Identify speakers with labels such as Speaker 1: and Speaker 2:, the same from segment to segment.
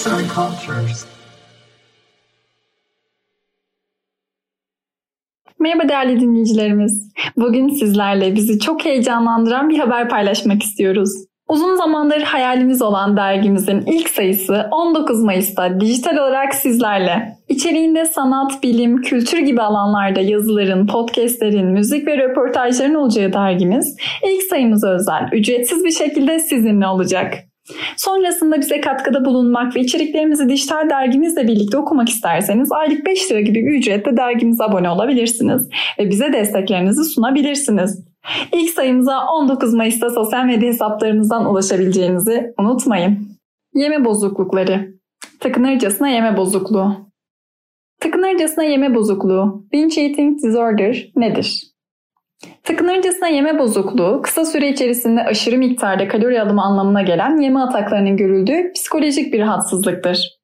Speaker 1: Arts and Cultures. Merhaba değerli dinleyicilerimiz. Bugün sizlerle bizi çok heyecanlandıran bir haber paylaşmak istiyoruz. Uzun zamandır hayalimiz olan dergimizin ilk sayısı 19 Mayıs'ta dijital olarak sizlerle. İçeriğinde sanat, bilim, kültür gibi alanlarda yazıların, podcastlerin, müzik ve röportajların olacağı dergimiz ilk sayımız özel, ücretsiz bir şekilde sizinle olacak. Sonrasında bize katkıda bulunmak ve içeriklerimizi dijital dergimizle birlikte okumak isterseniz aylık 5 lira gibi bir ücretle dergimize abone olabilirsiniz ve bize desteklerinizi sunabilirsiniz. İlk sayımıza 19 Mayıs'ta sosyal medya hesaplarımızdan ulaşabileceğinizi unutmayın. Yeme bozuklukları. Takınırcasına yeme bozukluğu. Takınırcasına yeme bozukluğu, binge eating disorder nedir? Takınırcasına yeme bozukluğu, kısa süre içerisinde aşırı miktarda kalori alımı anlamına gelen yeme ataklarının görüldüğü psikolojik bir rahatsızlıktır.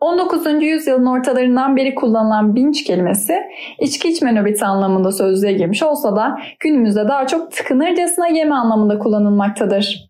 Speaker 1: 19. yüzyılın ortalarından beri kullanılan binge kelimesi içki içme nöbeti anlamında sözlüğe girmiş olsa da günümüzde daha çok tıkınırcasına yeme anlamında kullanılmaktadır.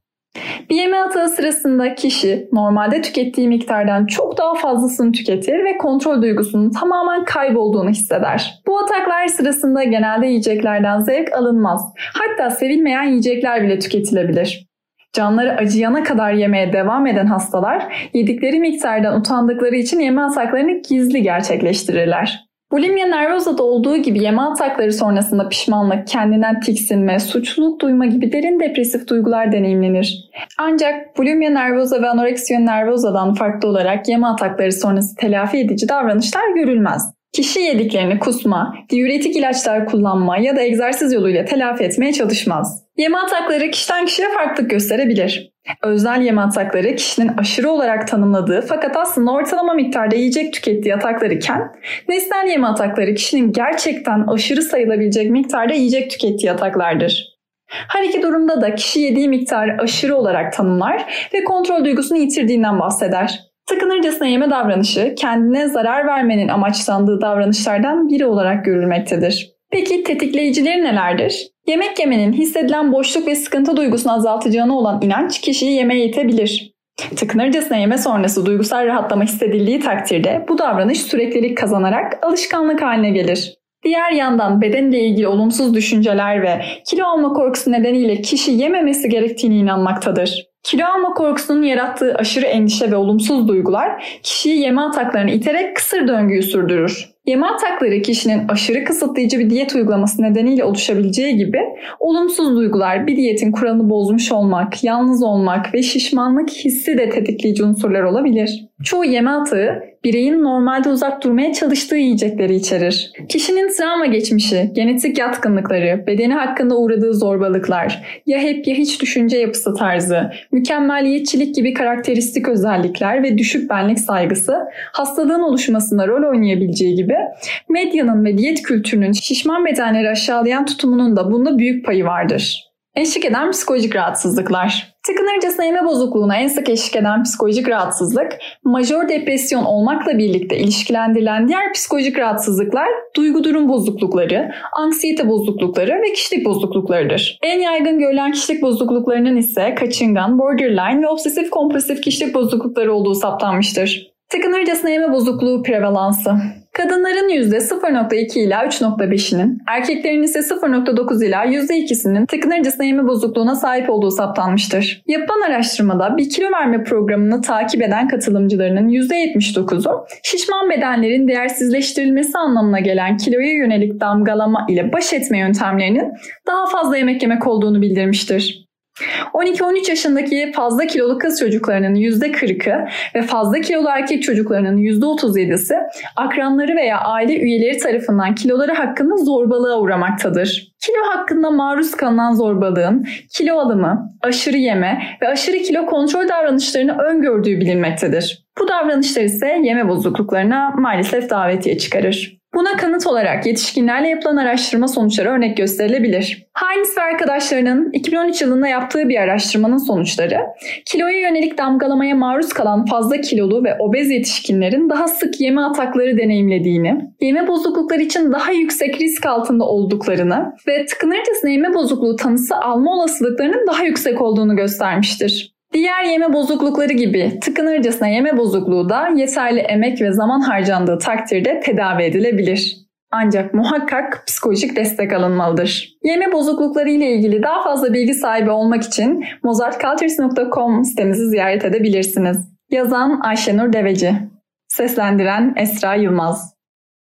Speaker 1: Bir yeme atağı sırasında kişi normalde tükettiği miktardan çok daha fazlasını tüketir ve kontrol duygusunun tamamen kaybolduğunu hisseder. Bu ataklar sırasında genelde yiyeceklerden zevk alınmaz. Hatta sevilmeyen yiyecekler bile tüketilebilir. Canları acıyana kadar yemeye devam eden hastalar yedikleri miktardan utandıkları için yeme ataklarını gizli gerçekleştirirler. Bulimia nervosa'da olduğu gibi yeme atakları sonrasında pişmanlık, kendinden tiksinme, suçluluk duyma gibi derin depresif duygular deneyimlenir. Ancak bulimia nervosa ve anoreksiyon nervosa'dan farklı olarak yeme atakları sonrası telafi edici davranışlar görülmez. Kişi yediklerini kusma, diüretik ilaçlar kullanma ya da egzersiz yoluyla telafi etmeye çalışmaz. Yeme atakları kişiden kişiye farklılık gösterebilir. Özel yeme atakları kişinin aşırı olarak tanımladığı fakat aslında ortalama miktarda yiyecek tükettiği atakları iken nesnel yeme atakları kişinin gerçekten aşırı sayılabilecek miktarda yiyecek tükettiği ataklardır. Her iki durumda da kişi yediği miktarı aşırı olarak tanımlar ve kontrol duygusunu yitirdiğinden bahseder. Sakınırcasına yeme davranışı kendine zarar vermenin amaçlandığı davranışlardan biri olarak görülmektedir. Peki tetikleyicileri nelerdir? Yemek yemenin hissedilen boşluk ve sıkıntı duygusunu azaltacağına olan inanç kişiyi yemeğe itebilir. Tıkınırcasına yeme sonrası duygusal rahatlama hissedildiği takdirde bu davranış süreklilik kazanarak alışkanlık haline gelir. Diğer yandan bedenle ilgili olumsuz düşünceler ve kilo alma korkusu nedeniyle kişi yememesi gerektiğini inanmaktadır. Kilo alma korkusunun yarattığı aşırı endişe ve olumsuz duygular kişiyi yeme ataklarını iterek kısır döngüyü sürdürür. Yeme atakları kişinin aşırı kısıtlayıcı bir diyet uygulaması nedeniyle oluşabileceği gibi olumsuz duygular bir diyetin kuralını bozmuş olmak, yalnız olmak ve şişmanlık hissi de tetikleyici unsurlar olabilir. Çoğu yeme atağı bireyin normalde uzak durmaya çalıştığı yiyecekleri içerir. Kişinin travma geçmişi, genetik yatkınlıkları, bedeni hakkında uğradığı zorbalıklar, ya hep ya hiç düşünce yapısı tarzı, mükemmeliyetçilik gibi karakteristik özellikler ve düşük benlik saygısı hastalığın oluşmasında rol oynayabileceği gibi medyanın ve diyet kültürünün şişman bedenleri aşağılayan tutumunun da bunda büyük payı vardır. Eşlik eden psikolojik rahatsızlıklar. Tıkınırcasına yeme bozukluğuna en sık eşlik eden psikolojik rahatsızlık, majör depresyon olmakla birlikte ilişkilendirilen diğer psikolojik rahatsızlıklar duygu durum bozuklukları, anksiyete bozuklukları ve kişilik bozukluklarıdır. En yaygın görülen kişilik bozukluklarının ise kaçıngan, borderline ve obsesif kompulsif kişilik bozuklukları olduğu saptanmıştır. Tıkınırcasına yeme bozukluğu prevalansı. Kadınların %0.2 ila 3.5'inin, erkeklerin ise 0.9 ila %2'sinin tıkınırcasına yeme bozukluğuna sahip olduğu saptanmıştır. Yapılan araştırmada bir kilo verme programını takip eden katılımcılarının %79'u şişman bedenlerin değersizleştirilmesi anlamına gelen kiloya yönelik damgalama ile baş etme yöntemlerinin daha fazla yemek yemek olduğunu bildirmiştir. 12-13 yaşındaki fazla kilolu kız çocuklarının %40'ı ve fazla kilolu erkek çocuklarının %37'si akranları veya aile üyeleri tarafından kiloları hakkında zorbalığa uğramaktadır. Kilo hakkında maruz kalınan zorbalığın kilo alımı, aşırı yeme ve aşırı kilo kontrol davranışlarını öngördüğü bilinmektedir. Bu davranışlar ise yeme bozukluklarına maalesef davetiye çıkarır. Buna kanıt olarak yetişkinlerle yapılan araştırma sonuçları örnek gösterilebilir. Heinz ve arkadaşlarının 2013 yılında yaptığı bir araştırmanın sonuçları, kiloya yönelik damgalamaya maruz kalan fazla kilolu ve obez yetişkinlerin daha sık yeme atakları deneyimlediğini, yeme bozuklukları için daha yüksek risk altında olduklarını ve tıkınırcasına yeme bozukluğu tanısı alma olasılıklarının daha yüksek olduğunu göstermiştir. Diğer yeme bozuklukları gibi tıkınırcasına yeme bozukluğu da yeterli emek ve zaman harcandığı takdirde tedavi edilebilir. Ancak muhakkak psikolojik destek alınmalıdır. Yeme bozuklukları ile ilgili daha fazla bilgi sahibi olmak için mozartcultures.com sitemizi ziyaret edebilirsiniz. Yazan Ayşenur Deveci Seslendiren Esra Yılmaz